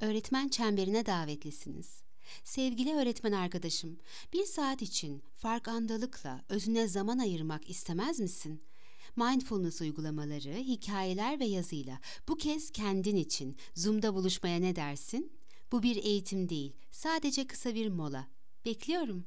Öğretmen çemberine davetlisiniz. Sevgili öğretmen arkadaşım, bir saat için farkandalıkla özüne zaman ayırmak istemez misin? Mindfulness uygulamaları, hikayeler ve yazıyla bu kez kendin için Zoom'da buluşmaya ne dersin? Bu bir eğitim değil, sadece kısa bir mola. Bekliyorum.